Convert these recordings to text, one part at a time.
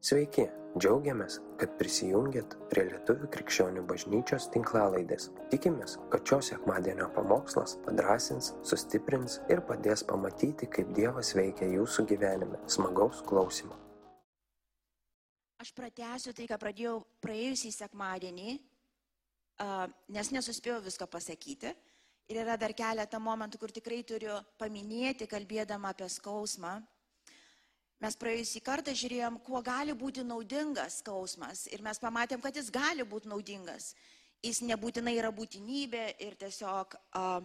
Sveiki, džiaugiamės, kad prisijungiat prie Lietuvų krikščionių bažnyčios tinklalaidės. Tikimės, kad šios sekmadienio pamokslas padrasins, sustiprins ir padės pamatyti, kaip Dievas veikia jūsų gyvenime. Smagaus klausimų. Aš pratęsiu tai, ką pradėjau praėjusį sekmadienį, nes nesuspėjau visko pasakyti. Ir yra dar keletą momentų, kur tikrai turiu paminėti, kalbėdama apie skausmą. Mes praėjusį kartą žiūrėjom, kuo gali būti naudingas skausmas ir mes pamatėm, kad jis gali būti naudingas. Jis nebūtinai yra būtinybė ir tiesiog uh,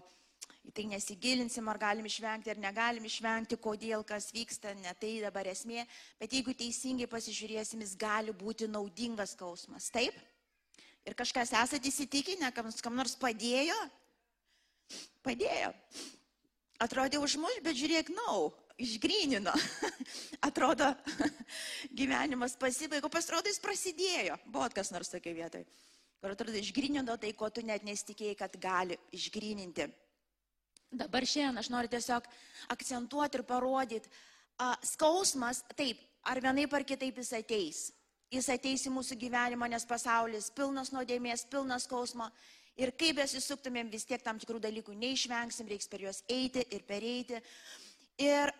į tai nesigilinsim, ar galim išvengti ar negalim išvengti, kodėl kas vyksta, ne tai dabar esmė, bet jeigu teisingai pasižiūrėsim, jis gali būti naudingas skausmas. Taip? Ir kažkas esate įsitikinę, kam, kam nors padėjo? Padėjo. Atrodė užmuš, bet žiūrėk, nau. No išgrynino. atrodo, gyvenimas pasibaigo, pasirodo, jis prasidėjo. Buvo kas nors tokia vietoje. Kur atrodo, išgrynino tai, ko tu net nesitikėjai, kad gali išgryninti. Dabar šiandien aš noriu tiesiog akcentuoti ir parodyti, skausmas, taip, ar vienaip ar kitaip jis ateis. Jis ateis į mūsų gyvenimą, nes pasaulis pilnas nuodėmės, pilnas skausmo. Ir kaip besisuktumėm, vis tiek tam tikrų dalykų neišvengsim, reiks per juos eiti ir pereiti. Ir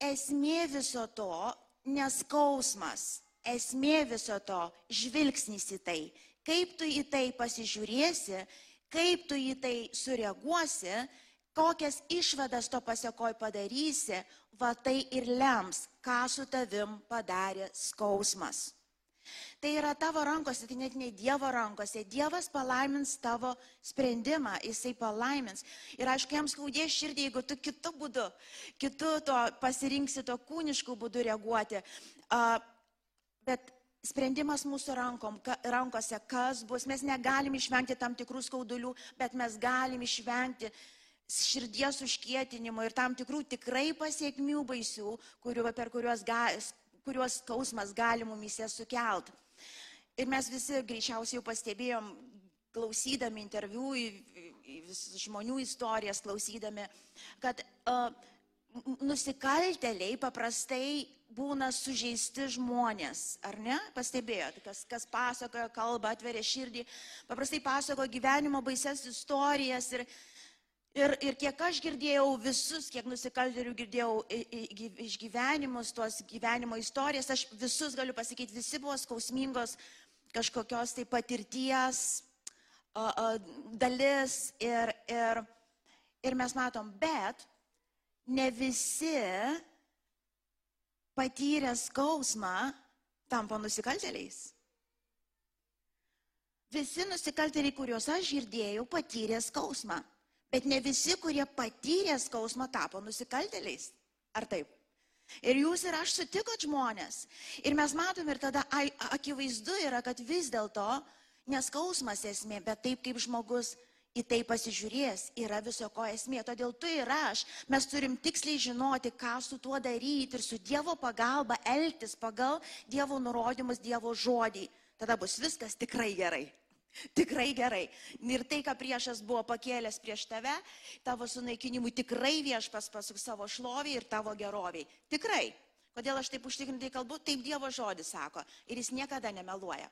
esmė viso to neskausmas, esmė viso to žvilgsnis į tai, kaip tu į tai pasižiūrėsi, kaip tu į tai sureaguosi, kokias išvadas to pasiekoj padarysi, va tai ir lems, ką su tavim padarė skausmas. Tai yra tavo rankose, tai net ne Dievo rankose. Dievas palaimins tavo sprendimą, jisai palaimins. Ir aišku, jam skaudės širdį, jeigu tu kitų būdų, kitų to pasirinksi to kūniškų būdų reaguoti. Uh, bet sprendimas mūsų rankom, ka, rankose, kas bus, mes negalim išvengti tam tikrų skaudulių, bet mes galim išvengti širdies užkietinimo ir tam tikrų tikrai pasiekmių baisių, kuriuo, per kuriuos, ga, kuriuos skausmas gali mumise sukelt. Ir mes visi greičiausiai jau pastebėjom, klausydami interviu, žmonių istorijas klausydami, kad uh, nusikalteliai paprastai būna sužeisti žmonės, ar ne? Pastebėjot, kas, kas pasakoja, kalba, atveria širdį, paprastai pasakoja gyvenimo baises istorijas ir, Ir, ir kiek aš girdėjau visus, kiek nusikaltėlių girdėjau išgyvenimus, tuos gyvenimo istorijas, aš visus galiu pasakyti, visi buvo skausmingos kažkokios tai patirties a, a, dalis ir, ir, ir mes matom, bet ne visi patyrę skausmą tampa nusikaltėliais. Visi nusikaltėliai, kuriuos aš girdėjau, patyrė skausmą. Bet ne visi, kurie patyrė skausmą, tapo nusikaltėliais. Ar taip? Ir jūs ir aš sutikot žmonės. Ir mes matom ir tada akivaizdu yra, kad vis dėlto neskausmas esmė, bet taip kaip žmogus į tai pasižiūrės, yra viso ko esmė. Todėl tu ir aš, mes turim tiksliai žinoti, ką su tuo daryti ir su Dievo pagalba elgtis pagal Dievo nurodymus, Dievo žodį. Tada bus viskas tikrai gerai. Tikrai gerai. Ir tai, ką priešas buvo pakėlęs prieš tave, tavo sunaikinimui tikrai viešpas pasuk savo šlovį ir tavo geroviai. Tikrai. Kodėl aš taip užtikrintai kalbu? Taip Dievo žodis sako. Ir jis niekada nemeluoja.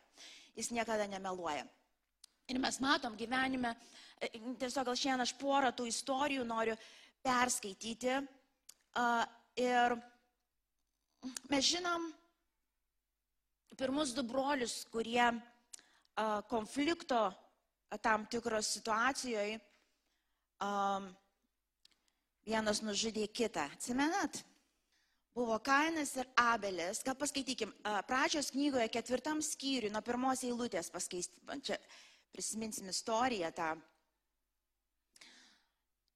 Jis niekada nemeluoja. Ir mes matom gyvenime, e, tiesiog gal šiandien aš porą tų istorijų noriu perskaityti. Ir mes žinom pirmus du brolius, kurie konflikto tam tikros situacijoje vienas nužudė kitą. Atsimenat? Buvo Kainas ir Abelis. Ką paskaitykim, pradžios knygoje ketvirtam skyriui, nuo pirmos eilutės paskaitykim, čia prisiminsim istoriją tą.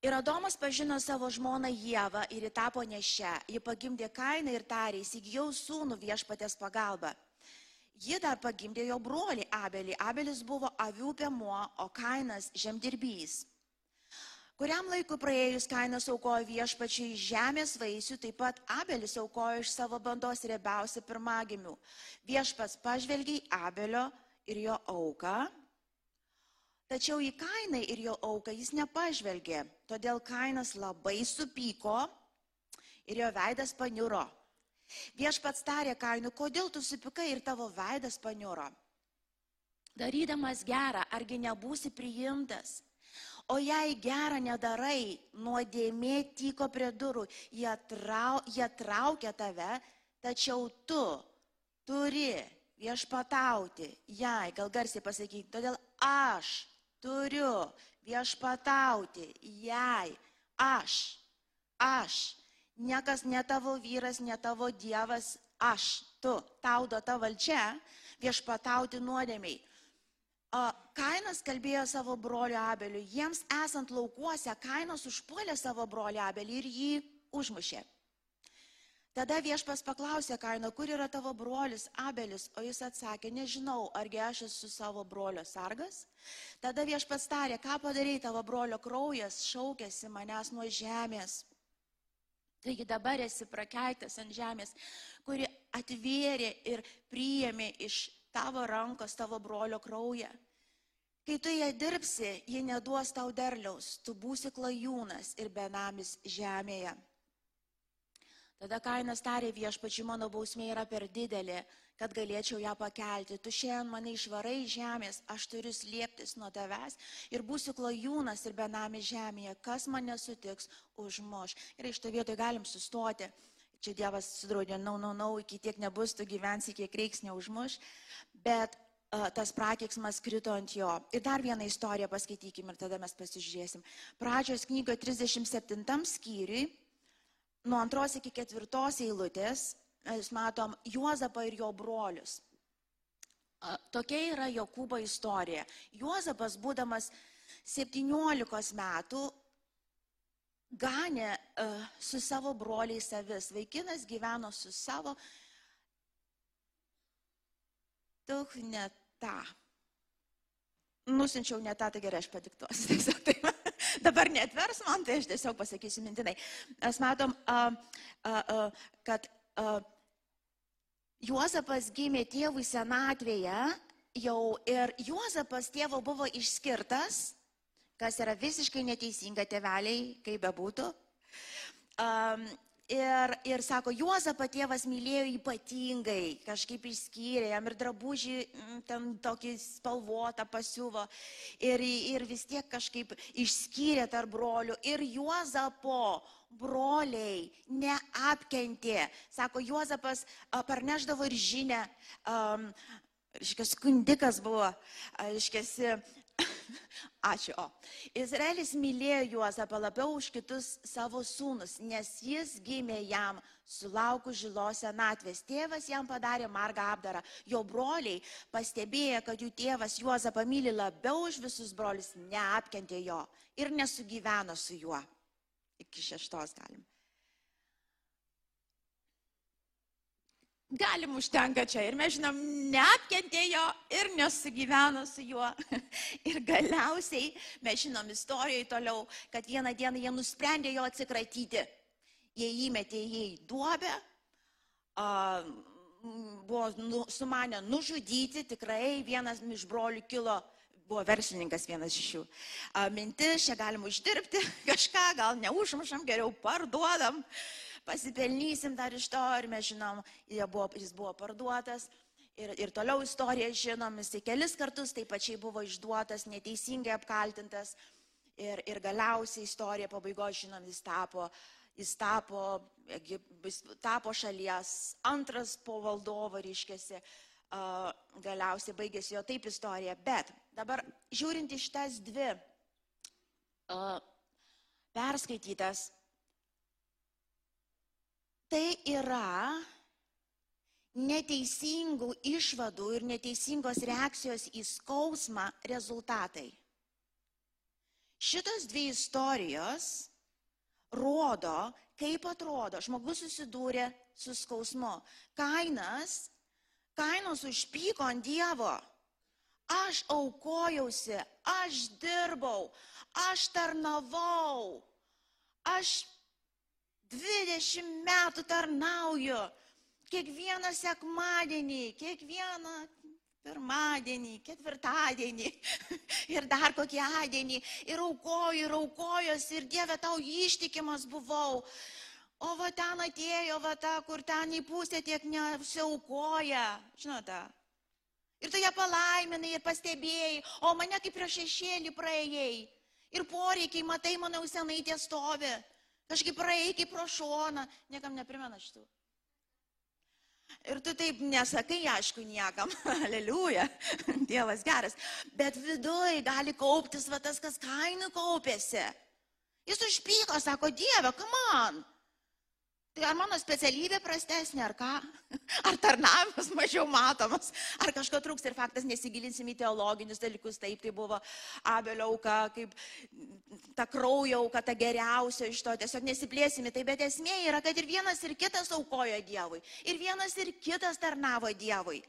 Ir Adomas pažino savo žmoną Jėvą ir ji tapo nešę. Ji pagimdė Kainą ir tarė, įsigijau sūnų viešpatės pagalbą. Ji dar pagimdė jo brolį Abelį. Abelis buvo avių piemuo, o Kainas žemdirbys. Kuriam laikui praėjus Kainas aukojo viešpačiai žemės vaisių, taip pat Abelis aukojo iš savo bandos riebiausią pirmagimių. Viešpas pažvelgiai Abelio ir jo auką, tačiau į Kainą ir jo auką jis nepažvelgė. Todėl Kainas labai supyko ir jo veidas paniuro. Viešpats tarė kainų, kodėl tu supykai ir tavo veidas paniuro. Darydamas gerą, argi nebūsi priimtas? O jei gerą nedarai, nuodėmė tyko prie durų, jie, trau, jie traukia tave, tačiau tu turi viešpatauti, jei, gal garsiai pasakyti, todėl aš turiu viešpatauti, jei aš, aš, niekas ne tavo vyras, ne tavo dievas, aš, tu, tau duota valdžia viešpatauti nuodėmiai. Kainas kalbėjo savo broliu Abeliu. Jiems esant laukuose, Kainas užpuolė savo broliu Abelį ir jį užmušė. Tada viešpas paklausė Kaino, kur yra tavo brolis Abelis, o jis atsakė, nežinau, argi aš esu savo brolio sargas. Tada viešpas tarė, ką padarė tavo brolio kraujas, šaukėsi manęs nuo žemės. Taigi dabar esi prakeitas ant žemės, kuri atvėrė ir priėmė iš tavo rankos, tavo brolio kraują. Kai tu ją dirbsi, ji neduos tau derliaus, tu būsi klajūnas ir benamis žemėje. Tada kainas tarė viešpačiu, mano bausmė yra per didelė, kad galėčiau ją pakelti. Tu šiandien mane išvarai žemės, aš turiu slėptis nuo tavęs ir būsiu klajūnas ir benamis žemėje. Kas mane sutiks, užmuš. Ir iš to vietoj galim sustoti. Čia Dievas sudraudė, nau, nau, nau, iki tiek nebus, tu gyvensi, kiek reiks neužmuš. Bet uh, tas prakeiksmas krito ant jo. Ir dar vieną istoriją paskaitykim ir tada mes pasižiūrėsim. Pradžios knygoje 37 skyriui, nuo antros iki ketvirtos eilutės, mes matom Juozapą ir jo brolius. Tokia yra Jokūbo istorija. Juozapas, būdamas 17 metų, ganė uh, su savo broliais avis. Vaikinas gyveno su savo, daug ne tą. Nusinčiau ne tą, tai gerai, aš padiktuosiu. Tiesiog, tai, dabar netvers man, tai aš tiesiog pasakysiu mintinai. Mes matom, uh, uh, uh, kad uh, Juozapas gimė tėvui senatvėje jau ir Juozapas tėvo buvo išskirtas kas yra visiškai neteisinga tėveliai, kaip bebūtų. Um, ir, ir sako, Juozapą tėvas mylėjo ypatingai, kažkaip išskyrė, jam ir drabužį mm, ten tokį spalvotą pasiuvo ir, ir vis tiek kažkaip išskyrė tarp brolių. Ir Juozapo broliai neapkentė. Sako, Juozapas parneždavo ir žinę, um, Iškia, skundikas buvo, iškiasi, Ačiū. O. Izraelis mylėjo Juozapą labiau už kitus savo sūnus, nes jis gimė jam sulaukus žilos senatvės. Tėvas jam padarė margą apdarą. Jo broliai pastebėję, kad jų tėvas Juozapą myli labiau už visus brolius, neapkentė jo ir nesugyveno su juo. Iki šeštos galim. Galim užtenka čia. Ir mes žinom, neapkentėjo ir nesugyveno su juo. Ir galiausiai mes žinom istorijoje toliau, kad vieną dieną jie nusprendė jo atsikratyti. Jie įmetė jį į duobę, buvo nu, sumanę nužudyti, tikrai vienas iš brolių kilo buvo verslininkas vienas iš jų. Mintis, čia galim uždirbti kažką, gal neužmušam, geriau parduodam. Uh, pasipelnysim dar iš to ir mes žinom, buvo, jis buvo parduotas. Ir, ir toliau istoriją žinom, jis kelis kartus taip pačiai buvo išduotas, neteisingai apkaltintas. Ir, ir galiausiai istorija pabaigoje žinom, jis tapo, jis tapo, jis tapo šalies antras po valdovo, ryškėsi, uh, galiausiai baigėsi jo taip istorija. Bet dabar žiūrint iš tas dvi uh, perskaitytas tai yra neteisingų išvadų ir neteisingos reakcijos į skausmą rezultatai. Šitos dvi istorijos rodo, kaip atrodo, žmogus susidūrė su skausmu. Kainas, kainos užpyko ant Dievo. Aš aukojausi, aš dirbau, aš tarnavau, aš 20 metų tarnauju. Kiekvieną sekmadienį, kiekvieną pirmadienį, ketvirtadienį ir dar kokį adienį. Ir aukoju, ir aukojosi, ir Dieve tau ištikimas buvau. O va ten atėjo, va ta, kur ten į pusę tiek neapsiaukoja, žinote. Ir tu ją palaiminai ir pastebėjai, o mane kaip prieš šešėlį praėjai. Ir poreikiai, matai, mano senai tie stovi. Kažkaip praėjai kaip pro šoną, niekam neprimena šitų. Ir tu taip nesakai, aišku, niekam, aleliuja, Dievas geras, bet viduje gali kauptis va tas, kas kainų kaupėsi. Jis užpyko, sako, Dieve, come on. Tai ar mano specialybė prastesnė, ar ką? Ar tarnavimas mažiau matomas, ar kažko trūks ir faktas nesigilinsim į teologinius dalykus, taip tai buvo Abelio auka, kaip ta kraujo auka, ta geriausia iš to, tiesiog nesiplėsime, tai bet esmė yra, kad ir vienas ir kitas aukojo Dievui, ir vienas ir kitas tarnavo Dievui.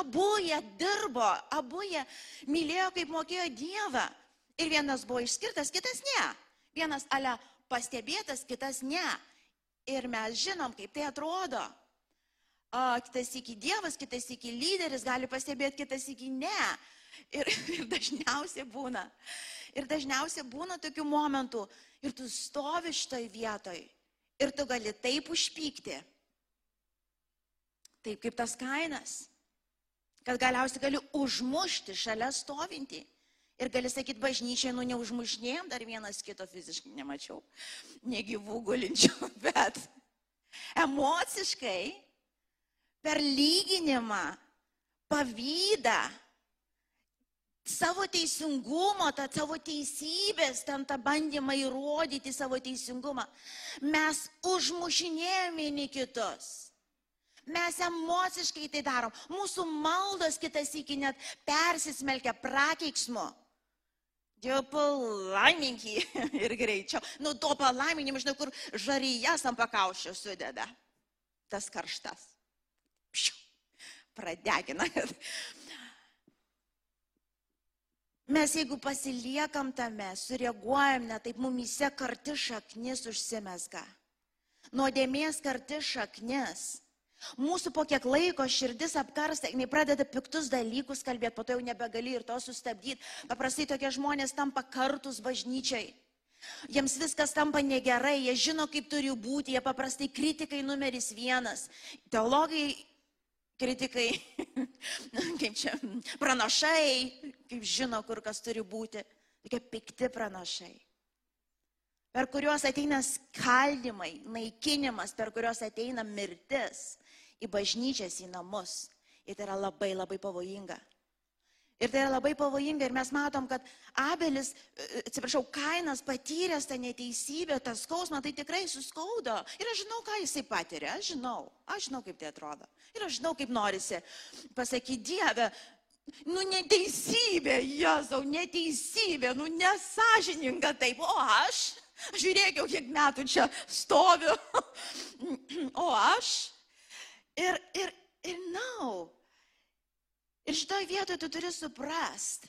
Abu jie dirbo, abu jie mylėjo, kaip mokėjo Dievą. Ir vienas buvo išskirtas, kitas ne. Vienas ale pastebėtas, kitas ne. Ir mes žinom, kaip tai atrodo. Kitas iki Dievas, kitas iki lyderis gali pastebėti, kitas iki ne. Ir, ir dažniausiai būna. Ir dažniausiai būna tokių momentų. Ir tu stovi šitoj vietoj. Ir tu gali taip užpykti. Taip kaip tas kainas. Kad galiausiai gali užmušti šalia stovinti. Ir gali sakyti, bažnyčiai, nu neužmušnėjom, dar vienas kito fiziškai nemačiau, negyvų gulinčių, bet emociškai per lyginimą, pavydą, savo teisingumo, tą savo teisybės, ten tą bandymą įrodyti savo teisingumą, mes užmušinėjom vieni kitus. Mes emociškai tai darom. Mūsų maldos kitas iki net persismelkia prakeiksmu. Dieve palaimink jį ir greičiau. Nu, to palaiminimo, žinau, kur žaryjas ant pakaušio sudeda. Tas karštas. Pšiu, pradegina. Mes jeigu pasiliekam tame, sureaguojam, ne taip mumise karti šaknis užsimesga. Nuodėmės karti šaknis. Mūsų po kiek laiko širdis apkarsta, jinai pradeda piktus dalykus kalbėti, po to jau nebegali ir to sustabdyti. Paprastai tokie žmonės tampa kartus bažnyčiai. Jiems viskas tampa negerai, jie žino, kaip turi būti, jie paprastai kritikai numeris vienas. Teologai kritikai, kaip čia, pranašai, kaip žino, kur kas turi būti. Tokie pikti pranašai per kuriuos ateina skaldimai, naikinimas, per kuriuos ateina mirtis į bažnyčias, į namus. Ir tai yra labai labai pavojinga. Ir tai yra labai pavojinga ir mes matom, kad Abelis, e, atsiprašau, Kainas patyręs tą neteisybę, tą skausmą, tai tikrai suskaudo. Ir aš žinau, ką jisai patiria, aš žinau, aš žinau, kaip tai atrodo. Ir aš žinau, kaip norisi pasakyti Dievę, nu neteisybė, Jėzau, neteisybė, nu nesažininga taip, o aš, žiūrėk jau kiek metų čia stoviu, o aš Ir, ir, ir nau. Ir šitoje vietoje tu turi suprast,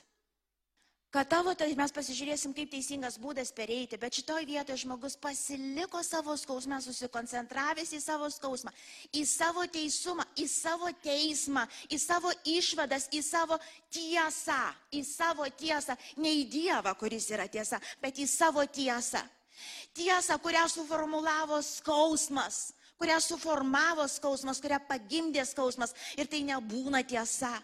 kad tavo, tai mes pasižiūrėsim, kaip teisingas būdas pereiti, bet šitoje vietoje žmogus pasiliko savo skausmę, susikoncentravęs į savo skausmą, į savo teisumą, į savo teismą, į savo išvadas, į savo tiesą, į savo tiesą, ne į Dievą, kuris yra tiesa, bet į savo tiesą. Tiesą, kurią suformulavo skausmas kurią suformavo skausmas, kurią pagimdė skausmas ir tai nebūna tiesa.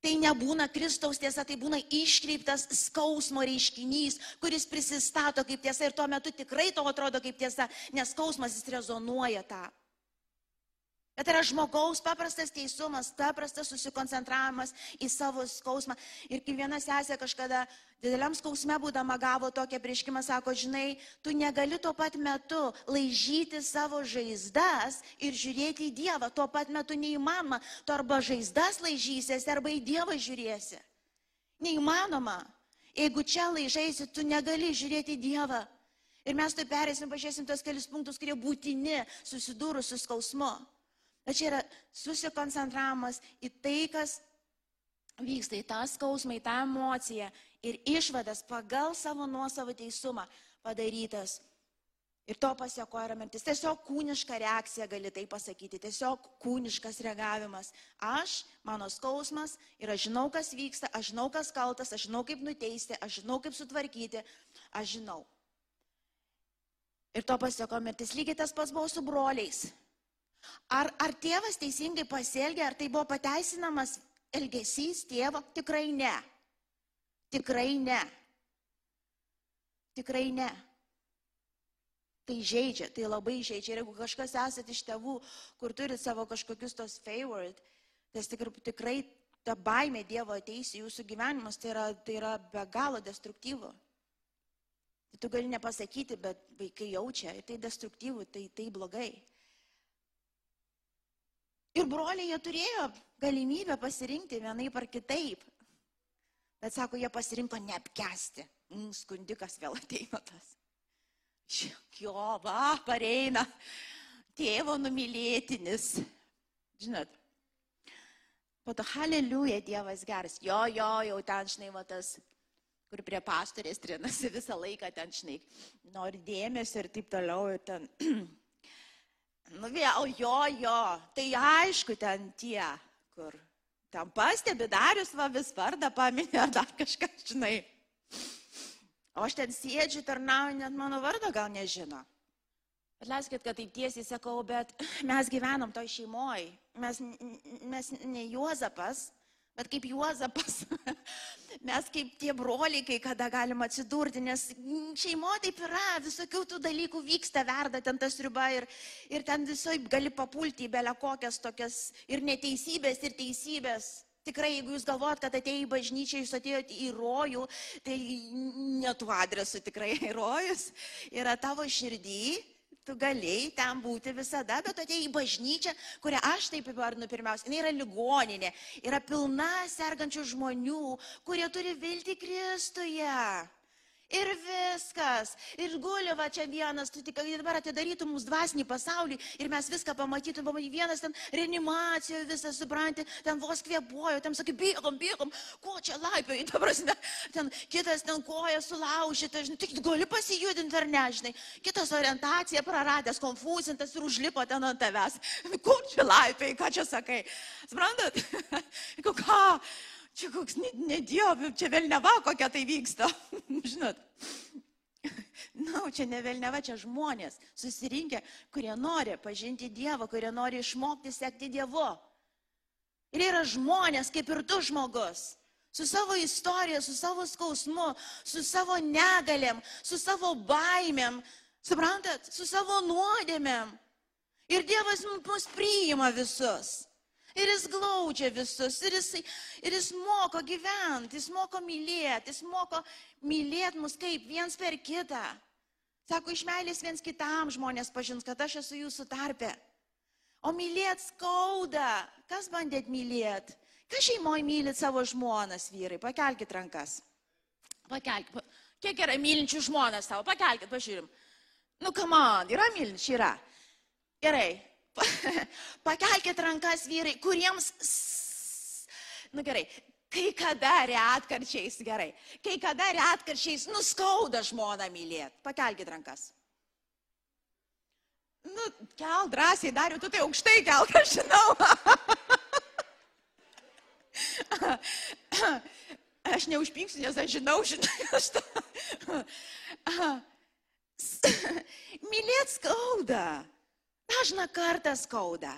Tai nebūna Kristaus tiesa, tai būna iškreiptas skausmo reiškinys, kuris prisistato kaip tiesa ir tuo metu tikrai to atrodo kaip tiesa, nes skausmas jis rezonuoja tą. Tai yra žmogaus paprastas teisumas, paprastas susikoncentravimas į savo skausmą. Ir kai viena sesė kažkada dideliam skausme būdama gavo tokią prieškimą, sako, žinai, tu negali tuo pat metu laižyti savo žaizdas ir žiūrėti į Dievą. Tuo pat metu neįmanoma. Tu arba žaizdas laižysiesi, arba į Dievą žiūrėsi. Neįmanoma. Jeigu čia laižaisi, tu negali žiūrėti į Dievą. Ir mes tai perėsim, pažiūrėsim tos kelius punktus, kurie būtini susidūrus su skausmu. Bet čia yra susikoncentravimas į tai, kas vyksta, į tą skausmą, į tą emociją ir išvadas pagal savo nuosavą teisumą padarytas. Ir to pasiekoja yra mirtis. Tiesiog kūniška reakcija gali tai pasakyti. Tiesiog kūniškas reagavimas. Aš, mano skausmas ir aš žinau, kas vyksta, aš žinau, kas kaltas, aš žinau, kaip nuteisti, aš žinau, kaip sutvarkyti, aš žinau. Ir to pasieko mirtis. Lygiai tas pats buvo su broliais. Ar, ar tėvas teisingai pasielgė, ar tai buvo pateisinamas elgesys tėvo? Tikrai ne. Tikrai ne. Tikrai ne. Tai žaidžia, tai labai žaidžia. Ir jeigu kažkas esate iš tėvų, kur turi savo kažkokius tos favorite, tai tikrai, ta baimė Dievo ateis į jūsų gyvenimus, tai yra, tai yra be galo destruktyvu. Tai tu gali nepasakyti, bet vaikai jaučia, ir tai destruktyvu, tai, tai blogai. Ir broliai jie turėjo galimybę pasirinkti vienaip ar kitaip. Bet sako, jie pasirinko neapkesti. Mm, skundikas vėl ateina tas. Jo, va, pareina. Tėvo numylėtinis. Žinot, po to, haleliuja, Dievas geras. Jo, jo, jau ten, žinai, va tas, kur prie pastorės trinasi visą laiką, ten, žinai, nori dėmesio ir taip toliau. Ir ten, nu vėl, jo, jo, tai aišku, ten tie, kur ten pastebi darius, va vis vardą paminė ar dar kažką, žinai. O aš ten sėdžiu, tarnauju, net mano vardą gal nežino. Atleiskit, kad taip tiesiai sakau, bet mes gyvenam toj šeimoje. Mes, mes ne Juozapas, Bet kaip Juozapas, mes kaip tie broliai, kai kada galim atsidurti, nes šeimo taip yra, visokių tų dalykų vyksta, verda ten tas riba ir, ir ten visoji gali papulti į belę kokias tokias ir neteisybės, ir teisybės. Tikrai, jeigu jūs galvojat, kad atėjai į bažnyčią, jūs atėjote į rojų, tai netu adresu tikrai rojus yra tavo širdį tu galėjai ten būti visada, bet atėjai į bažnyčią, kurią aš taip įvardinu pirmiausia. Jis yra ligoninė, yra pilna sergančių žmonių, kurie turi vilti Kristuje. Ir viskas. Ir guli va čia vienas, tu tik dabar atidarytum mums dvasinį pasaulį ir mes viską pamatytum, pamatytum, vienas ten reanimacijoje visą supranti, ten vos kvėpuoju, ten sakai, bėgom, bėgom, ko čia laipioji, ta prasme, ten kitas ten koja sulaužyta, žinai, tik gali pasijudinti ar ne, žinai, kitas orientacija praradęs, konfuzintas ir užlipo ten ant tavęs. Kur čia laipioji, ką čia sakai? Suprantat? ką? Čia koks nedievi, čia vėlneva kokia tai vyksta. Žinot. Na, no, čia ne vėlneva, čia žmonės susirinkę, kurie nori pažinti Dievą, kurie nori išmokti sekti Dievu. Ir yra žmonės, kaip ir tu žmogus, su savo istorija, su savo skausmu, su savo negalėm, su savo baimėm, suprantat, su savo nuodėmėm. Ir Dievas mus priima visus. Ir jis glaudžia visus, ir jis, ir jis moko gyventi, jis moko mylėti, jis moko mylėti mus kaip viens per kitą. Sako, iš meilės viens kitam žmonės pažins, kad aš esu jūsų tarpe. O mylėt skauda. Kas bandėt mylėt? Kas šeimoje mylit savo žmonas, vyrai? Pakelkite rankas. Pakelkite. Kiek yra mylinčių žmonas tavo? Pakelkite, pažiūrim. Nu, kam man, yra mylinčių, yra. Gerai, Pakelkite rankas vyrai, kuriems, nu gerai, kai kada retkarčiais, gerai, kai kada retkarčiais nuskauda žmoną mylėti. Pakelkite rankas. Nu, kel drąsiai, dariu, tu tai aukštai kel, aš žinau. Aš neužpyksiu, nes aš žinau, žinai, aš tą. Mylėt skauda. Dažna kartą skauda.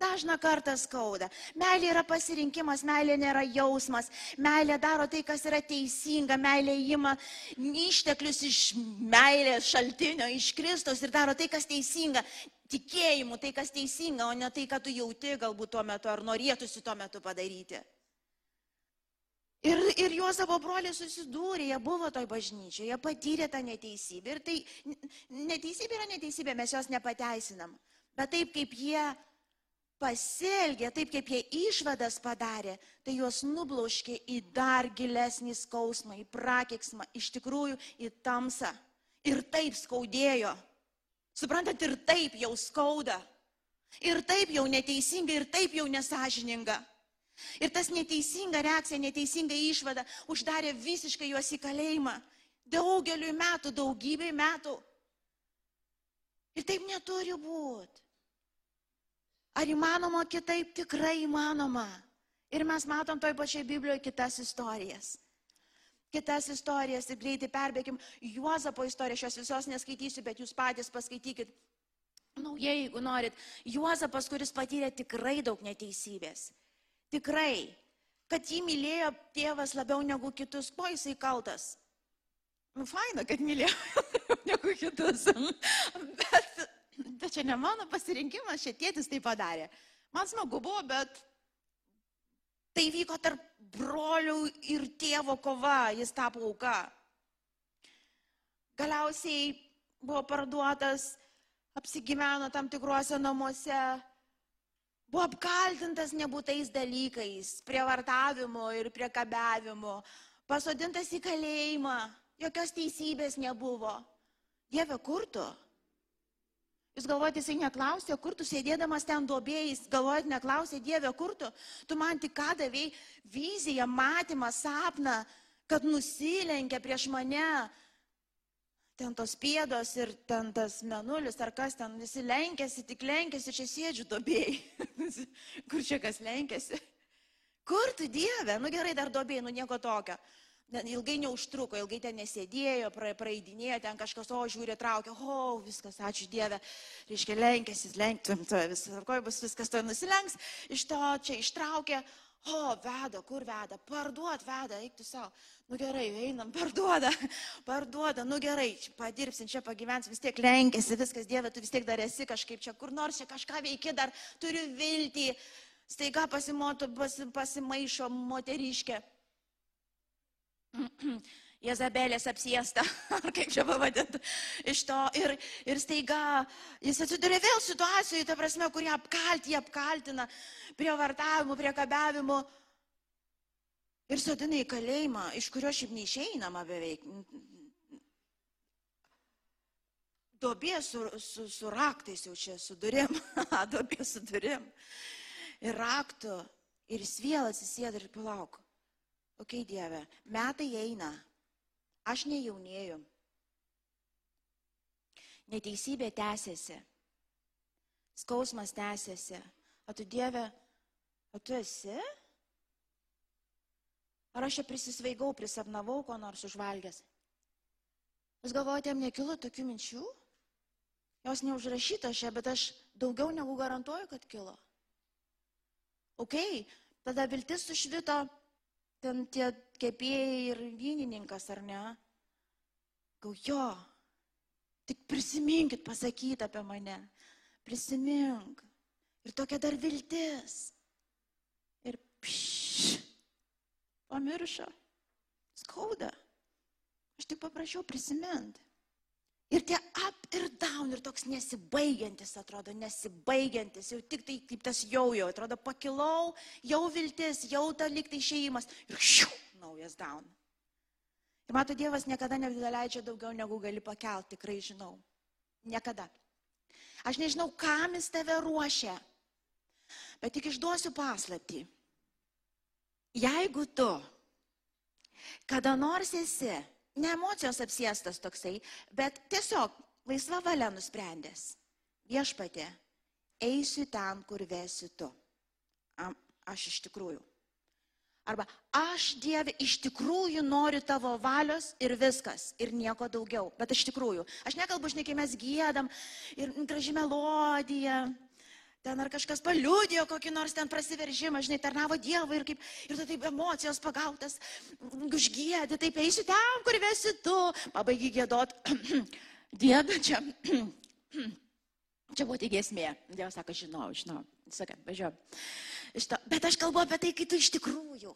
Dažna kartą skauda. Meilė yra pasirinkimas, meilė nėra jausmas. Meilė daro tai, kas yra teisinga. Meilė įima išteklius iš meilės šaltinio, iš Kristus ir daro tai, kas teisinga. Tikėjimu, tai, kas teisinga, o ne tai, ką tu jauti galbūt tuo metu ar norėtųsi tuo metu padaryti. Ir, ir Juozapo broliai susidūrė, jie buvo toj bažnyčioje, jie patyrė tą neteisybę. Ir tai neteisybė yra neteisybė, mes jos nepateisinam. Bet taip kaip jie pasielgė, taip kaip jie išvadas padarė, tai juos nublauškė į dar gilesnį skausmą, į prakiksmą, iš tikrųjų į tamsą. Ir taip skaudėjo. Suprantat, ir taip jau skauda. Ir taip jau neteisinga, ir taip jau nesažininga. Ir tas neteisinga reakcija, neteisinga išvada uždarė visiškai juos į kalėjimą. Daugeliu metų, daugybei metų. Ir taip neturi būti. Ar įmanoma kitaip? Tikrai įmanoma. Ir mes matom toj pačiai Biblijoje kitas istorijas. kitas istorijas ir greitai perbėgim. Juozapo istoriją, šios visos neskaitysiu, bet jūs patys paskaitykit. Naujai, jeigu norit. Juozapas, kuris patyrė tikrai daug neteisybės. Tikrai. Kad jį mylėjo tėvas labiau negu kitus, ko jisai kaltas? Nu, faina, kad mylėjo negu kitus. bet, bet čia ne mano pasirinkimas, čia tėtis tai padarė. Man smagu buvo, bet tai vyko tarp brolių ir tėvo kova, jis tapo auka. Galiausiai buvo parduotas, apsigyveno tam tikruose namuose, buvo apkaltintas nebūtais dalykais, prievartavimu ir priekabiavimu, pasodintas į kalėjimą, jokios teisybės nebuvo. Dieve, kur tu? Jūs galvojate, jisai neklausė, kur tu sėdėdamas ten duobėjais, galvojate, neklausė Dieve, kur tu? Tu man tik ką davėjai viziją, matymą, sapną, kad nusilenkia prieš mane. Ten tos pėdos ir ten tas menulis, ar kas ten, visi lenkėsi, tik lenkėsi, čia sėdžiu duobėjai. kur čia kas lenkėsi? Kur tu Dieve? Nu gerai, dar duobėjai, nu nieko tokio ilgai neužtruko, ilgai ten nesėdėjo, praeidinėjo, ten kažkas, o žiūrė, traukia, o viskas, ačiū Dieve, reiškia, lenkėsi, lenktum, to viskas, ko bus viskas to nusilenks, iš to čia ištraukė, o veda, kur veda, parduot veda, eik tu savo, nu gerai, einam, parduoda, parduoda, nu gerai, padirbsim, čia pagyvensim, vis tiek lenkėsi, viskas Dieve, tu vis tiek dar esi kažkaip čia, kur nors čia kažką veiki, dar turiu viltį, staiga pasimoto, pasi, pasimaišo moteriškė Jezabelės apsiesta, ar kaip čia pavadinti, iš to. Ir, ir staiga jis atsiduria vėl situacijoje, ta prasme, kurie apkalti, apkaltina, prie vartavimų, prie kabiavimų. Ir sodina į kalėjimą, iš kurio šiaip neišeinama beveik. Dobė su, su, su raktais jau čia, su durim. Dobė su durim. Ir raktu. Ir jis vėl atsisėda ir palauk okay, Dieve, metai eina, aš nejaunėju. Neteisybė tęsiasi, skausmas tęsiasi. O tu Dieve, o tu esi? Ar aš čia prisisvaigau, prisapnavau, ko nors užvalgęs? Jūs galvojate, jam nekilo tokių minčių? Jos neužrašyta čia, bet aš daugiau negu garantuoju, kad kilo. Ok, tada viltis sušvito ten tie kepėjai ir vynininkas, ar ne? Gau jo, tik prisiminkit pasakyti apie mane. Prisimink. Ir tokia dar viltis. Ir pš, pamiršo. Skauda. Aš tik paprašiau prisiminti. Ir tie up ir down, ir toks nesibaigiantis, atrodo, nesibaigiantis, jau tik tai kaip tas jau jau, atrodo, pakilau, jau viltis, jau ta liktai išėjimas ir šiu, naujas down. Ir mato, Dievas niekada nedaleidžia daugiau negu gali pakelti, tikrai žinau. Niekada. Aš nežinau, kam jis tave ruošia, bet tik išduosiu paslapti. Jeigu tu kada nors esi ne emocijos apsėstas toksai, bet tiesiog laisva valia nusprendęs. Viešpatė, eisiu ten, kur vesi tu. Aš iš tikrųjų. Arba aš Dieve iš tikrųjų noriu tavo valios ir viskas, ir nieko daugiau. Bet iš tikrųjų, aš nekalbu, žinai, kai mes gėdam ir graži melodija, ten ar kažkas paliūdėjo kokį nors ten prasiveržimą, žinai, tarnavo Dievui ir, kaip, ir tu taip emocijos pagautas, užgėdė, taip eisiu ten, kur vesi tu, pabaigi gėdot, Dieve, čia, čia buvo tik esmė. Dievas sako, žinau, žinau, sakai, važiuoju. Bet aš kalbu apie tai, kai tu iš tikrųjų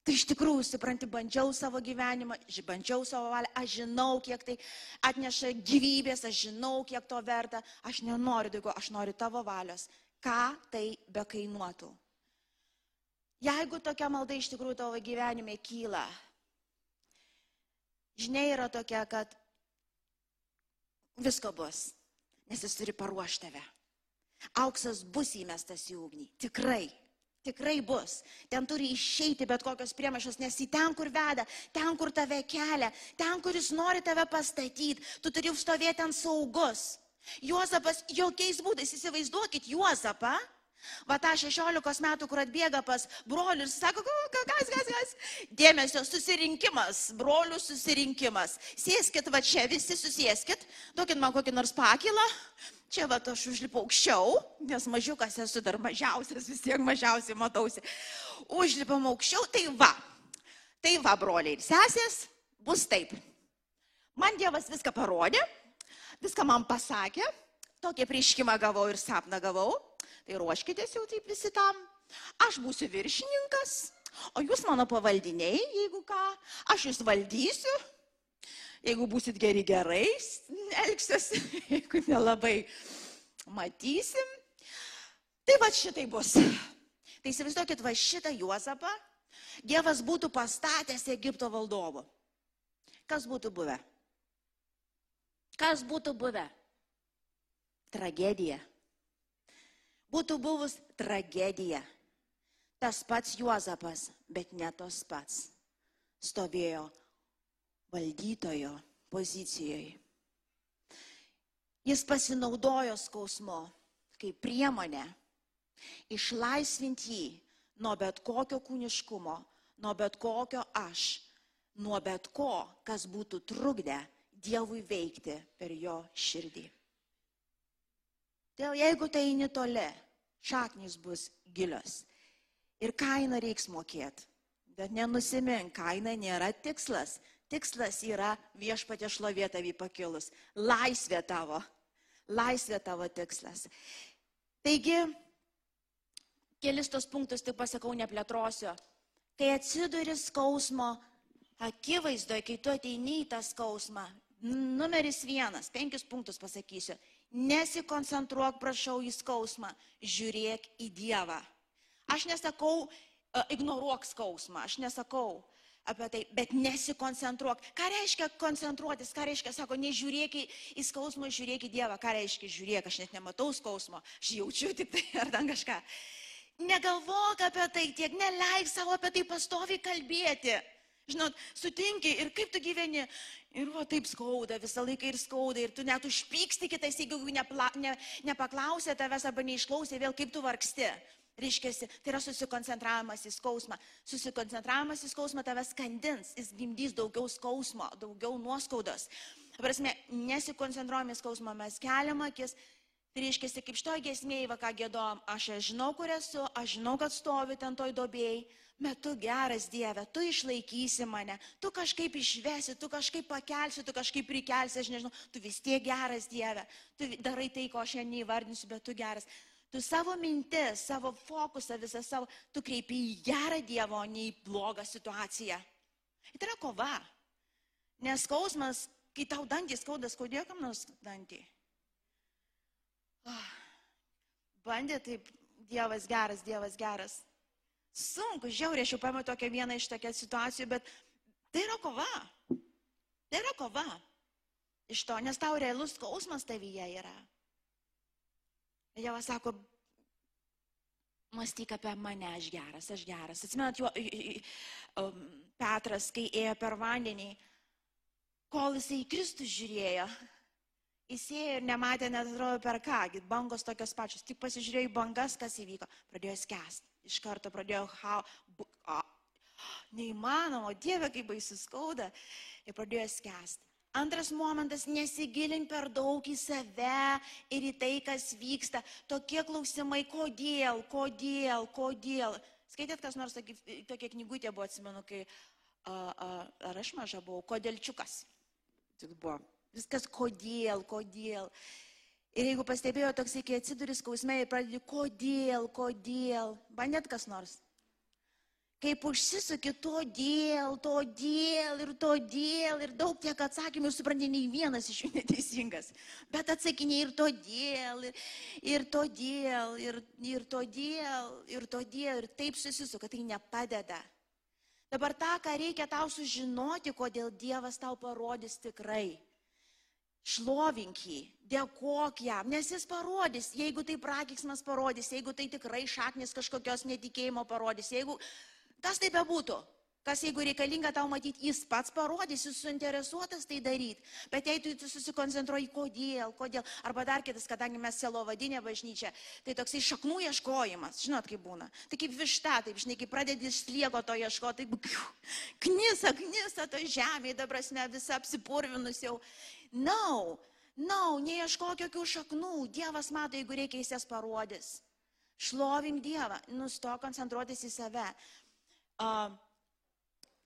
Tai iš tikrųjų, supranti, bandžiau savo gyvenimą, bandžiau savo valią, aš žinau, kiek tai atneša gyvybės, aš žinau, kiek to verta, aš nenoriu daugiau, aš noriu tavo valios. Ką tai be kainuotų? Jeigu tokia malda iš tikrųjų tavo gyvenime kyla, žinia yra tokia, kad visko bus, nes jis turi paruošti tave. Auksas bus įmestas į ugnį, tikrai. Tikrai bus. Ten turi išeiti bet kokios priemašos, nes į ten, kur veda, ten, kur tave kelia, ten, kuris nori tave pastatyti, tu turi stovėti ant saugus. Juozapas jokiais būdais, įsivaizduokit Juozapą, Va tą 16 metų, kur atbėga pas brolius ir sako, kas, kas, kas. Dėmesio susirinkimas, brolių susirinkimas. Sėskit va čia, visi susėskit, duokit man kokį nors pakilą. Čia va aš užlipau aukščiau, nes mažiukas esu dar mažiausias, vis tiek mažiausiai matausi. Užlipam aukščiau, tai va. Tai va, broliai ir sesės, bus taip. Man Dievas viską parodė, viską man pasakė, tokią prieškimą gavau ir sapną gavau. Tai ruoškitės jau taip visi tam. Aš būsiu viršininkas, o jūs mano pavaldiniai, jeigu ką, aš jūs valdysiu. Jeigu būsit geri gerai, elgsiuosi, jeigu nelabai matysim. Tai va šitai bus. Tai įsivaizduokit, va šitą Juozapą Dievas būtų pastatęs Egipto valdovu. Kas būtų buvę? Kas būtų buvę? Tragedija būtų buvus tragedija. Tas pats Juozapas, bet ne tos pats, stovėjo valdytojo pozicijoje. Jis pasinaudojo skausmo kaip priemonę išlaisvinti jį nuo bet kokio kūniškumo, nuo bet kokio aš, nuo bet ko, kas būtų trukdę Dievui veikti per jo širdį. Todėl jeigu tai eini toli, šaknis bus gilios. Ir kainą reiks mokėti. Bet nenusimink, kaina nėra tikslas. Tikslas yra viešpatė šlovė tavį pakilus. Laisvė tavo. Laisvė tavo tikslas. Taigi, kelis tos punktus tik pasakau, neplėtrosiu. Kai atsiduri skausmo akivaizdoje, kai tu ateini į tą skausmą, numeris vienas, penkis punktus pasakysiu. Nesikoncentruok, prašau, į skausmą, žiūrėk į Dievą. Aš nesakau, e, ignoruok skausmą, aš nesakau apie tai, bet nesikoncentruok. Ką reiškia koncentruotis, ką reiškia, sako, nežiūrėk į, į skausmą, žiūrėk į Dievą. Ką reiškia žiūrėk, aš net nematau skausmo, aš jaučiu tik tai ar ten kažką. Negalvok apie tai tiek, neleik savo apie tai pastoviai kalbėti. Žinot, sutinki ir kaip tu gyveni. Ir va taip skauda, visą laiką ir skauda. Ir tu net užpyksti kitais, jeigu nepla, ne, nepaklausė tavęs arba neišklausė, vėl kaip tu vargsti. Reiškia, tai yra susikoncentravimas į skausmą. Susikoncentravimas į skausmą tavęs skandins, jis gimdys daugiau skausmo, daugiau nuoskaudos. Prasme, nesikoncentruojame skausmą, mes keliam akis. Tai reiškia, kaip šitoje gesmėje, va ką gėdom, aš žinau, kur esu, aš žinau, kad stovi ten toj dobėjai, bet tu geras Dieve, tu išlaikysi mane, tu kažkaip išvesi, tu kažkaip pakelsi, tu kažkaip prikelsi, aš nežinau, tu vis tiek geras Dieve, tu darai tai, ko aš šiandien įvardinsiu, bet tu geras. Tu savo mintis, savo fokusą, visą savo, tu kreipi į gerą Dievą, o ne į blogą situaciją. Ir tai yra kova. Nes skausmas, kai tau dantį skauda, skaudėjo kam nors dantį. Oh. Bandė taip, Dievas geras, Dievas geras. Sunku, žiauriai, aš jau pamatau tokią vieną iš tokią situacijų, bet tai yra kova. Tai yra kova. Iš to, nes tau realus skausmas tavyje yra. Dievas sako, mąstyk apie mane, aš geras, aš geras. Atsimenat, jo, um, Petras, kai ėjo per vandenį, kol jisai į Kristų žiūrėjo, jis ėjo ir nematė net atrodo per ką, bangos tokios pačios, tik pasižiūrėjo į bangas, kas įvyko, pradėjo skęsti iš karto pradėjo ha, bu, a, neįmanoma, Dieve, kaip baisu skauda, ir pradėjo skęsti. Antras momentas - nesigilink per daug į save ir į tai, kas vyksta. Tokie klausimai, kodėl, kodėl, kodėl. Skaitėt, kas nors, tokia knygutė buvo, atsimenu, kai a, a, ar aš maža buvau, kodėlčiukas. Tik buvo. Viskas kodėl, kodėl. Ir jeigu pastebėjo toksai, kai atsiduri skausme ir pradedi, kodėl, kodėl, bandėt kas nors. Kaip užsisuki todėl, todėl ir todėl ir daug tiek atsakymų ir supranti, nei vienas iš jų neteisingas. Bet atsakiniai ir todėl, ir, ir todėl, ir, ir todėl, ir todėl, ir taip susisuka, tai nepadeda. Dabar tą, ką reikia tau sužinoti, kodėl Dievas tau parodys tikrai. Šlovink jį, dėkok jam, nes jis parodys, jeigu tai prakiksmas parodys, jeigu tai tikrai šaknis kažkokios netikėjimo parodys, jeigu kas tai bebūtų, Kas jeigu reikalinga tau matyti, jis pats parodys, jis suinteresuotas tai daryti. Bet jei tu susikoncentruoji, kodėl, kodėl. Arba dar kitas, kadangi mes selo vadinė bažnyčia, tai toksai šaknų ieškojimas. Žinot, kaip būna. Tai kaip višta, taip, žinai, kai pradedi iš sliego to ieškoti, tai knisa, knisa to žemė, dabar ne visa apsipurvinus jau. No, no, neieškok jokių šaknų. Dievas mato, jeigu reikia, jis jas parodys. Šlovink Dievą, nustok koncentruotis į save. Uh,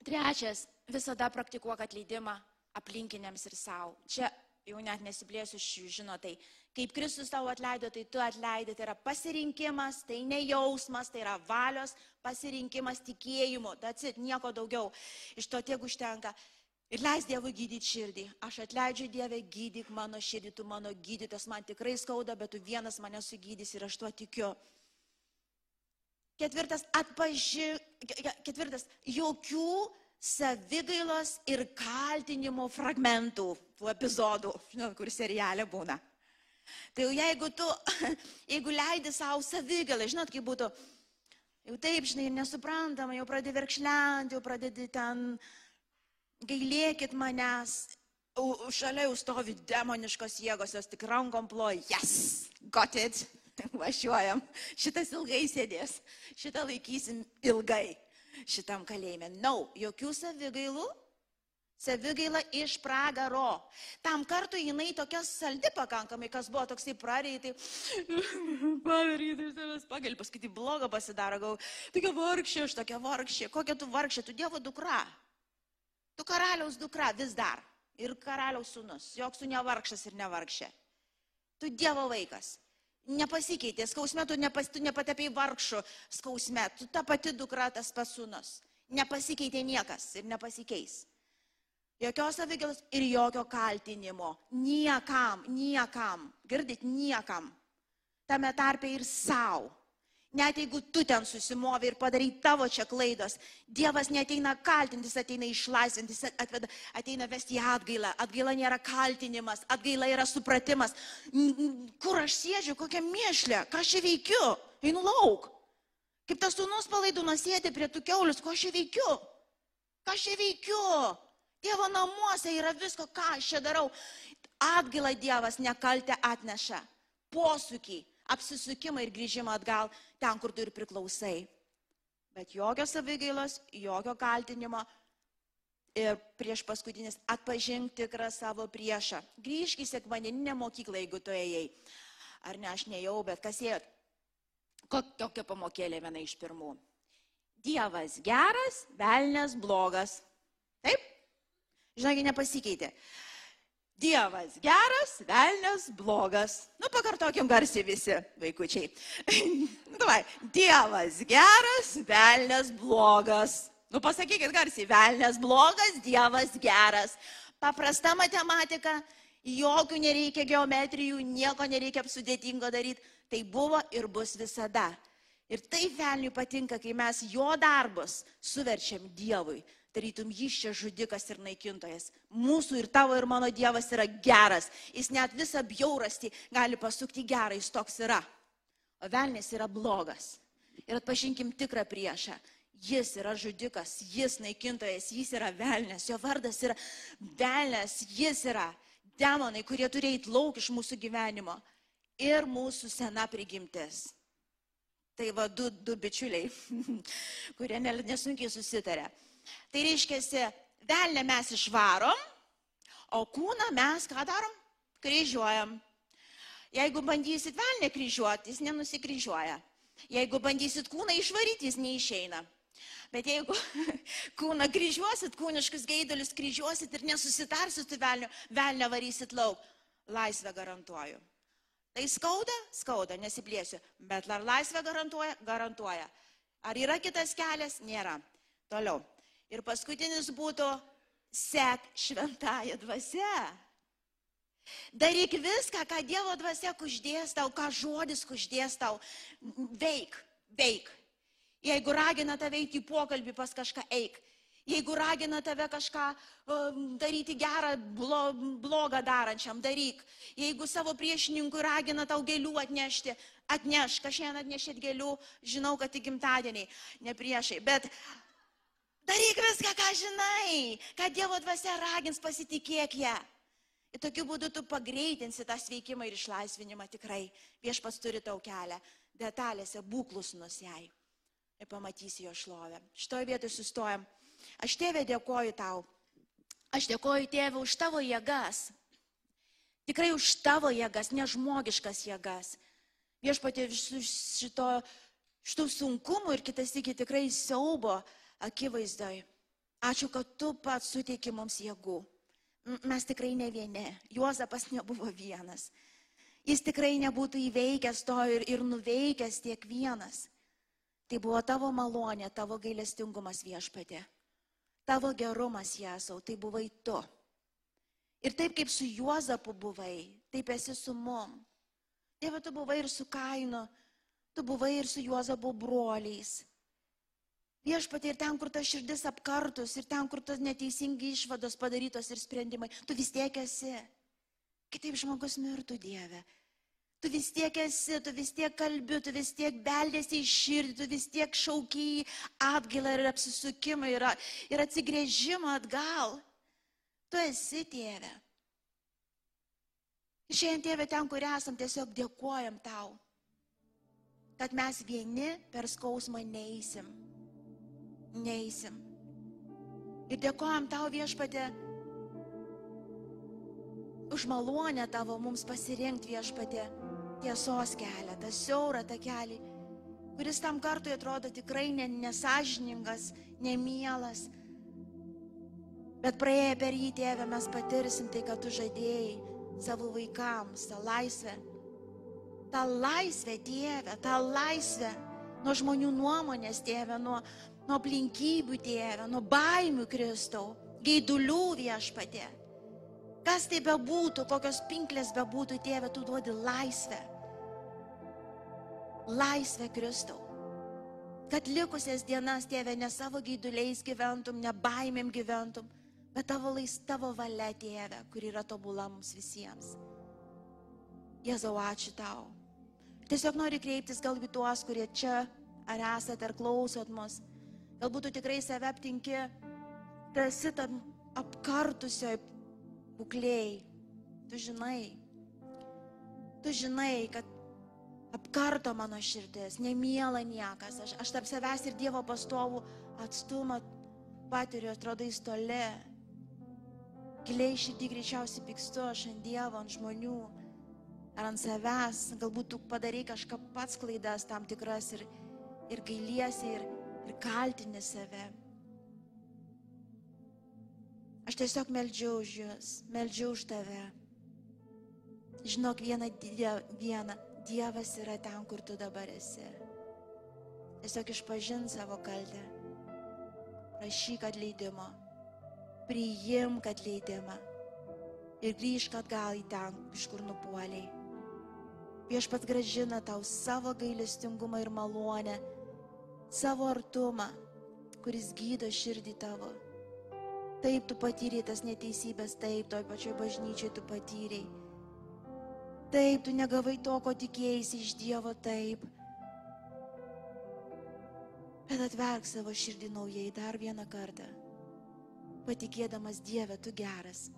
Trečias, visada praktikuok atleidimą aplinkiniams ir savo. Čia jau net nesiplėsiu iš jų, žino tai. Kaip Kristus tau atleido, tai tu atleidai. Tai yra pasirinkimas, tai ne jausmas, tai yra valios pasirinkimas tikėjimu. Atsit, nieko daugiau. Iš to tiek užtenka. Ir leis Dievui gydyti širdį. Aš atleidžiu Dievę, gydyk mano širdį, tu mano gydytas, man tikrai skauda, bet tu vienas mane sugydys ir aš tuo tikiu. Ketvirtas, atpaži, ketvirtas, jokių savigailos ir kaltinimo fragmentų, tų epizodų, žinot, kur serialė būna. Tai jau jeigu tu, jeigu leidi savo savigalą, žinot, kaip būtų, jau taip, žinai, nesuprantama, jau pradedi verkšlenti, jau pradedi ten gailėkit manęs, šalia jau stovi demoniškos jėgos, jos tik rankom ploja, yes, got it, važiuojam, šitas ilgai sėdės, šitą laikysim ilgai šitam kalėjime. Nau, no, jokių savigailų, savigaila iš pragaro. Tam kartu jinai tokia saldi pakankamai, kas buvo toksai prareitai, pavaryti iš tavęs pagal, paskui tai blogo pasidaro, gau, tokia vargšė, aš tokia vargšė, kokia tu vargšė, tu Dievo dukra. Tu karaliaus dukra vis dar. Ir karaliaus sunus, joks tu nevargšas ir nevargšė. Tu Dievo vaikas nepasikeitė, skausme tu, nepas, tu nepatepėjai vargšų skausme, tu ta pati dukra, tas pasunas. Nepasikeitė niekas ir nepasikeis. Jokios savigėlos ir jokio kaltinimo. Niekam, niekam, girdit, niekam. Tame tarpe ir savo. Net jeigu tu ten susimovi ir padarai tavo čia klaidos, Dievas neteina kaltintis, ateina išlaisvintis, atveda, ateina vesti į atgailą. Atgaila nėra kaltinimas, atgaila yra supratimas. Kur aš sėdžiu, kokia mėšlė, ką aš čia veikiu, einu lauk. Kaip tas sūnus palaidūnas sėdi prie tų keulius, ko aš čia veikiu? Ką aš čia veikiu? Dievo namuose yra visko, ką aš čia darau. Atgaila Dievas nekaltę atneša. Posūkiai apsisukimą ir grįžimą atgal ten, kur tu ir priklausai. Bet jokio savigailos, jokio kaltinimo ir prieš paskutinis atpažink tikrą savo priešą. Grįžk į sekmaninę mokyklą, jeigu tu ėjai. Ar ne, aš nejau, bet kas ėjot? Kokia pamokėlė viena iš pirmų. Dievas geras, velnės blogas. Taip? Žinai, nepasikeitė. Dievas geras, velnės blogas. Nu, pakartokim garsiai visi vaikučiai. Davai, Dievas geras, velnės blogas. Nu, pasakykit garsiai, velnės blogas, Dievas geras. Paprasta matematika, jokių nereikia geometrijų, nieko nereikia sudėtingo daryti. Tai buvo ir bus visada. Ir tai velniui patinka, kai mes jo darbus suverčiam Dievui tarytum jis čia žudikas ir naikintojas. Mūsų ir tavo ir mano Dievas yra geras. Jis net visą bjaurastį gali pasukti gerą, jis toks yra. O velnės yra blogas. Ir atpažinkim tikrą priešą. Jis yra žudikas, jis naikintojas, jis yra velnės, jo vardas yra velnės, jis yra demonai, kurie turi eiti lauk iš mūsų gyvenimo. Ir mūsų sena prigimtis. Tai va du, du bičiuliai, kurie nesunkiai susitarė. Tai reiškia, velnę mes išvarom, o kūną mes ką darom? Kryžiuojam. Jeigu bandysit velnę kryžiuoti, jis nenusikryžiuoja. Jeigu bandysit kūną išvaryti, jis neišeina. Bet jeigu kūną kryžiuosit, kūniškus gaidulius kryžiuosit ir nesusitarsit su velniu, velnę varysit lauk, laisvę garantuoju. Tai skauda, skauda, nesiplėsiu. Bet ar laisvę garantuoja? Garantuoja. Ar yra kitas kelias? Nėra. Toliau. Ir paskutinis būtų sek šventąją dvasę. Daryk viską, ką Dievo dvasia kuždės tau, ką žodis kuždės tau. Veik, veik. Jeigu ragina tave eiti į pokalbį pas kažką, eik. Jeigu ragina tave kažką um, daryti gerą, blo, blogą darančiam, daryk. Jeigu savo priešininkui ragina tau gėlių atnešti, atneš. Kažkiek atnešėt gėlių, žinau, kad tik gimtadieniai, ne priešai. Bet Daryk viską, ką žinai, ką Dievo dvasia ragins, pasitikėk ją. Ir tokiu būdu tu pagreitinsi tą sveikimą ir išlaisvinimą tikrai. Viešpas turi tau kelią, detalėse būklus nusiai. Ir pamatysi jo šlovę. Šitoje vietoje sustojam. Aš tėvė dėkoju tau. Aš dėkoju tėvė už tavo jėgas. Tikrai už tavo jėgas, nežmogiškas jėgas. Viešpatė šito, šitų sunkumų ir kitas iki tikrai siaubo akivaizdoj. Ačiū, kad tu pats suteiki mums jėgų mes tikrai ne vieni. Juozapas nebuvo vienas. Jis tikrai nebūtų įveikęs to ir, ir nuveikęs tiek vienas. Tai buvo tavo malonė, tavo gailestingumas viešpatė. Tavo gerumas, Jėzau, tai buvai tu. Ir taip kaip su Juozapu buvai, taip esi su mum. Dieve, tu buvai ir su Kainu, tu buvai ir su Juozapu broliais. Viešpatie ir ten, kur ta širdis apkartus, ir ten, kur tos neteisingi išvados padarytos ir sprendimai, tu vis tiek esi. Kitaip žmogus mirtų Dieve. Tu vis tiek esi, tu vis tiek kalbi, tu vis tiek beldėsi į širdį, tu vis tiek šaukiai atgailą ir apsisukimą ir, ir atsigrėžimą atgal. Tu esi Tėve. Šiandien Tėve ten, kur esam, tiesiog dėkojam tau, kad mes vieni per skausmą neįsim neįsim. Ir dėkojam tau viešpatė už malonę tavo mums pasirinkti viešpatė tiesos kelią, tą siaurą tą kelią, kuris tam kartui atrodo tikrai nesažiningas, nemielas. Bet praėję per jį, tėvę, mes patirsim tai, kad tu žadėjai savo vaikams tą laisvę. Ta laisvė, tėvė, ta laisvė nuo žmonių nuomonės, tėvė, nuo, nuo aplinkybių, tėvė, nuo baimių Kristau, gaidulių viešpatė. Kas tai bebūtų, kokios pinklės bebūtų, tėvė, tu duodi laisvę. Laisvę Kristau. Kad likusias dienas, tėvė, ne savo gaiduliais gyventum, ne baimėm gyventum, bet tavo lais, tavo valia, tėvė, kur yra tobula mums visiems. Jėzau, ačiū tau. Tiesiog noriu kreiptis galbūt tuos, kurie čia ar esate, ar klausot mus. Galbūt tu tikrai save aptinki, tu esi tam apkartusioj būklėjai. Tu žinai, tu žinai, kad apkarto mano širdis, nemiela niekas. Aš, aš tarp savęs ir Dievo pastovų atstumą patiriu, atrodo, jis toli. Giliai širdį greičiausiai pykstu aš ant Dievo, ant žmonių ar ant savęs. Galbūt tu padarai kažką pats klaidas tam tikras ir, ir gailiesi ir, ir kaltini save. Aš tiesiog meldžiau už jūs, meldžiau už tave. Žinok, vieną, vieną, Dievas yra ten, kur tu dabar esi. Tiesiog išpažin savo kaltę. Prašyk atleidimo. Priimk atleidimą. Ir grįžk atgal į ten, iš kur nupuoliai. Viešpat gražina tau savo gailestingumą ir malonę savo artumą, kuris gydo širdį tavo. Taip tu patyrei tas neteisybės, taip toj pačioj bažnyčiai tu patyrei. Taip, tu negavai to, ko tikėjai iš Dievo, taip. Bet atverk savo širdį naujai dar vieną kartą. Patikėdamas Dievę, tu geras.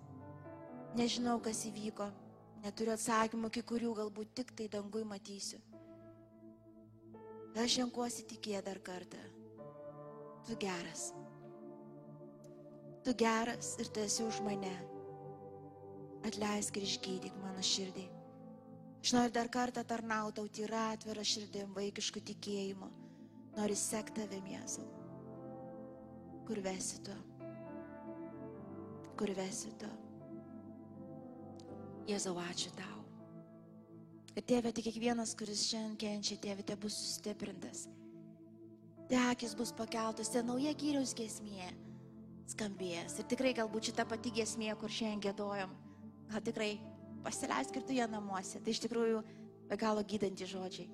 Nežinau, kas įvyko, neturiu atsakymų, kai kurių galbūt tik tai dangui matysiu. Aš renkuosi tikėti dar kartą. Tu geras. Tu geras ir tu esi už mane. Atleisk ir išgydyk mano širdį. Aš noriu dar kartą tarnauti tau tyra atvira širdim, vaikišku tikėjimu. Noriu sekti tavim, Jėzau. Kur vesi tu? Kur vesi tu? Jėzau, ačiū tau. Ir tėvė, tik kiekvienas, kuris šiandien kenčia, tėvė, te bus sustiprintas. Te akis bus pakeltas, te nauja gyriaus gesmė skambės. Ir tikrai galbūt šita pati gesmė, kur šiandien gėdojom, gal tikrai pasileisk ir tu ją namuose. Tai iš tikrųjų be galo gydanti žodžiai.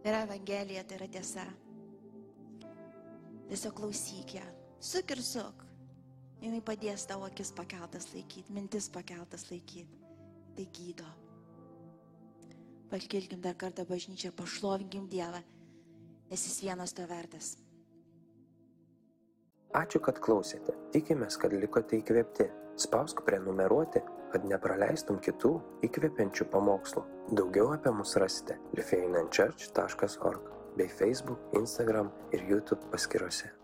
Tai yra Evangelija, tai yra tiesa. Tiesiog klausyk ją. Suk ir suk. Jis padės tavo akis pakeltas laikyti, mintis pakeltas laikyti. Tai gydo. Pakilkim dar kartą bažnyčią, pašlovinkim Dievą, nes jis vienas to vertas. Ačiū, kad klausėte. Tikimės, kad likote įkvėpti. Spausk prenumeruoti, kad nepraleistum kitų įkvepiančių pamokslų. Daugiau apie mus rasite lifeinanchurch.org bei Facebook, Instagram ir YouTube paskyrose.